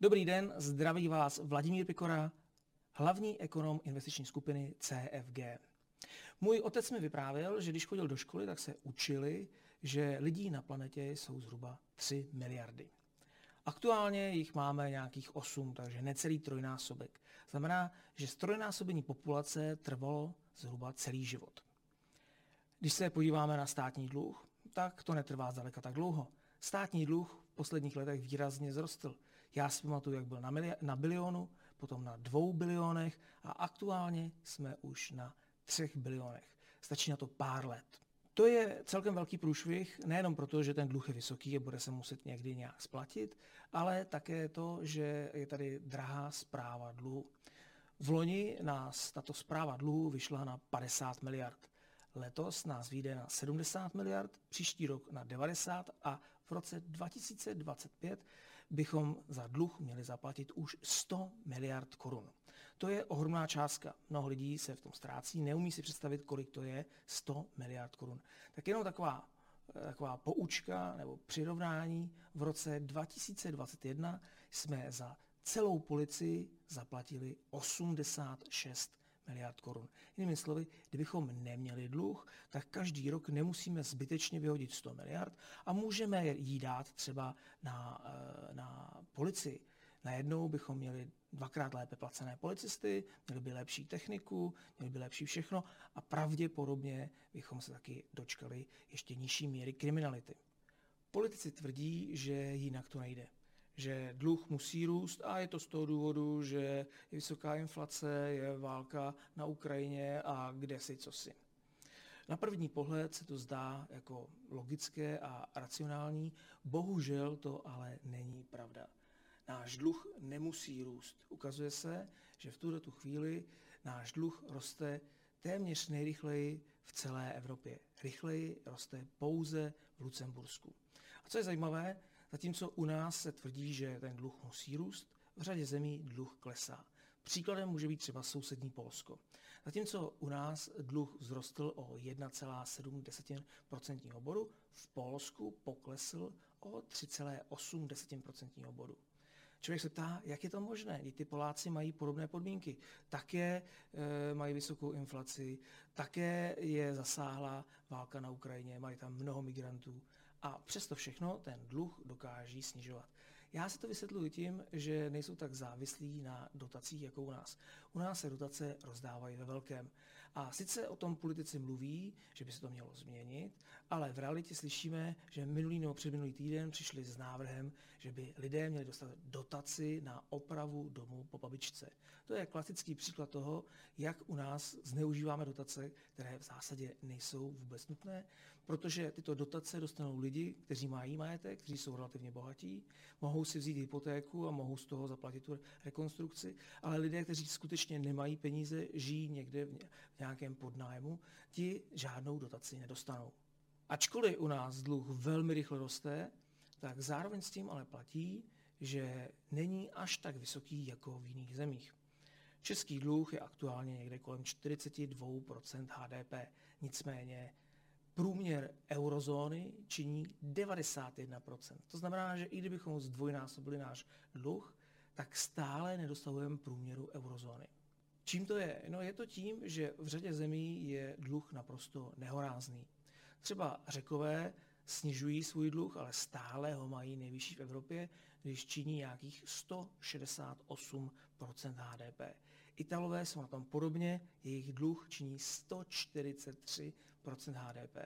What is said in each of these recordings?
Dobrý den, zdraví vás Vladimír Pikora, hlavní ekonom investiční skupiny CFG. Můj otec mi vyprávěl, že když chodil do školy, tak se učili, že lidí na planetě jsou zhruba 3 miliardy. Aktuálně jich máme nějakých 8, takže necelý trojnásobek. Znamená, že strojnásobení populace trvalo zhruba celý život. Když se podíváme na státní dluh, tak to netrvá zdaleka tak dlouho. Státní dluh v posledních letech výrazně zrostl. Já si pamatuju, jak byl na, mili- na bilionu, potom na dvou bilionech a aktuálně jsme už na třech bilionech. Stačí na to pár let. To je celkem velký průšvih, nejenom proto, že ten dluh je vysoký a bude se muset někdy nějak splatit, ale také to, že je tady drahá zpráva dluhu. V loni nás tato zpráva dluhu vyšla na 50 miliard. Letos nás vyjde na 70 miliard, příští rok na 90 a v roce 2025 bychom za dluh měli zaplatit už 100 miliard korun. To je ohromná částka. Mnoho lidí se v tom ztrácí, neumí si představit, kolik to je 100 miliard korun. Tak jenom taková, taková poučka nebo přirovnání. V roce 2021 jsme za celou policii zaplatili 86 miliard korun. Jinými slovy, kdybychom neměli dluh, tak každý rok nemusíme zbytečně vyhodit 100 miliard a můžeme jí dát třeba na, eh, na policii. Najednou bychom měli dvakrát lépe placené policisty, měli by lepší techniku, měli by lepší všechno a pravděpodobně bychom se taky dočkali ještě nižší míry kriminality. Politici tvrdí, že jinak to nejde že dluh musí růst a je to z toho důvodu, že je vysoká inflace, je válka na Ukrajině a kde si co si. Na první pohled se to zdá jako logické a racionální, bohužel to ale není pravda. Náš dluh nemusí růst. Ukazuje se, že v tuto chvíli náš dluh roste téměř nejrychleji v celé Evropě. Rychleji roste pouze v Lucembursku. A co je zajímavé, Zatímco u nás se tvrdí, že ten dluh musí růst, v řadě zemí dluh klesá. Příkladem může být třeba sousední Polsko. Zatímco u nás dluh vzrostl o 1,7% bodu, v Polsku poklesl o 3,8% bodu. Člověk se ptá, jak je to možné, když ty Poláci mají podobné podmínky. Také e, mají vysokou inflaci, také je zasáhla válka na Ukrajině, mají tam mnoho migrantů. A přesto všechno ten dluh dokáží snižovat. Já si to vysvětluji tím, že nejsou tak závislí na dotacích jako u nás. U nás se dotace rozdávají ve velkém. A sice o tom politici mluví, že by se to mělo změnit, ale v realitě slyšíme, že minulý nebo předminulý týden přišli s návrhem, že by lidé měli dostat dotaci na opravu domu po babičce. To je klasický příklad toho, jak u nás zneužíváme dotace, které v zásadě nejsou vůbec nutné, protože tyto dotace dostanou lidi, kteří mají majetek, kteří jsou relativně bohatí, mohou si vzít hypotéku a mohou z toho zaplatit tu rekonstrukci, ale lidé, kteří skutečně nemají peníze, žijí někde v nějakém podnájmu, ti žádnou dotaci nedostanou. Ačkoliv u nás dluh velmi rychle roste, tak zároveň s tím ale platí, že není až tak vysoký jako v jiných zemích. Český dluh je aktuálně někde kolem 42% HDP, nicméně průměr eurozóny činí 91%. To znamená, že i kdybychom zdvojnásobili náš dluh, tak stále nedostahujeme průměru eurozóny. Čím to je? No je to tím, že v řadě zemí je dluh naprosto nehorázný. Třeba řekové snižují svůj dluh, ale stále ho mají nejvyšší v Evropě, když činí nějakých 168% HDP. Italové jsou na tom podobně, jejich dluh činí 143% HDP.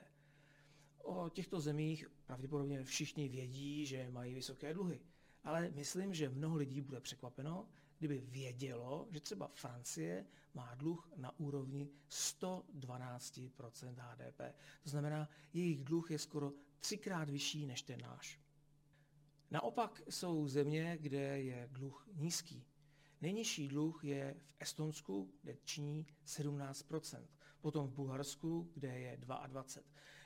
O těchto zemích pravděpodobně všichni vědí, že mají vysoké dluhy. Ale myslím, že mnoho lidí bude překvapeno, kdyby vědělo, že třeba Francie má dluh na úrovni 112% HDP. To znamená, jejich dluh je skoro třikrát vyšší než ten náš. Naopak jsou země, kde je dluh nízký. Nejnižší dluh je v Estonsku, kde činí 17% potom v Bulharsku, kde je 22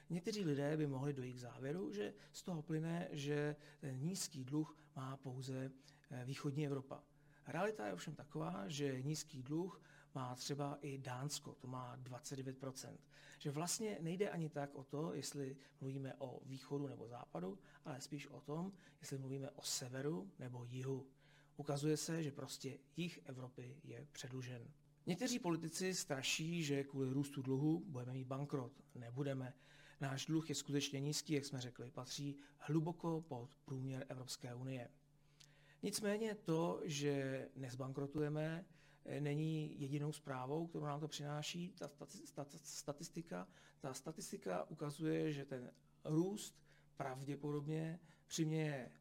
Někteří lidé by mohli dojít k závěru, že z toho plyne, že ten nízký dluh má pouze eh, východní Evropa. Realita je ovšem taková, že nízký dluh má třeba i Dánsko, to má 29%. Že vlastně nejde ani tak o to, jestli mluvíme o východu nebo západu, ale spíš o tom, jestli mluvíme o severu nebo jihu. Ukazuje se, že prostě jich Evropy je předlužen. Někteří politici straší, že kvůli růstu dluhu budeme mít bankrot. Nebudeme. Náš dluh je skutečně nízký, jak jsme řekli, patří hluboko pod průměr Evropské unie. Nicméně to, že nezbankrotujeme, není jedinou zprávou, kterou nám to přináší. Ta statistika, ta statistika ukazuje, že ten růst pravděpodobně přiměje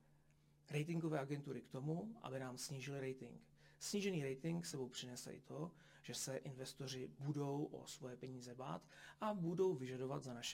ratingové agentury k tomu, aby nám snížili rating. Snížený rating sebou přinese i to, že se investoři budou o svoje peníze bát a budou vyžadovat za naše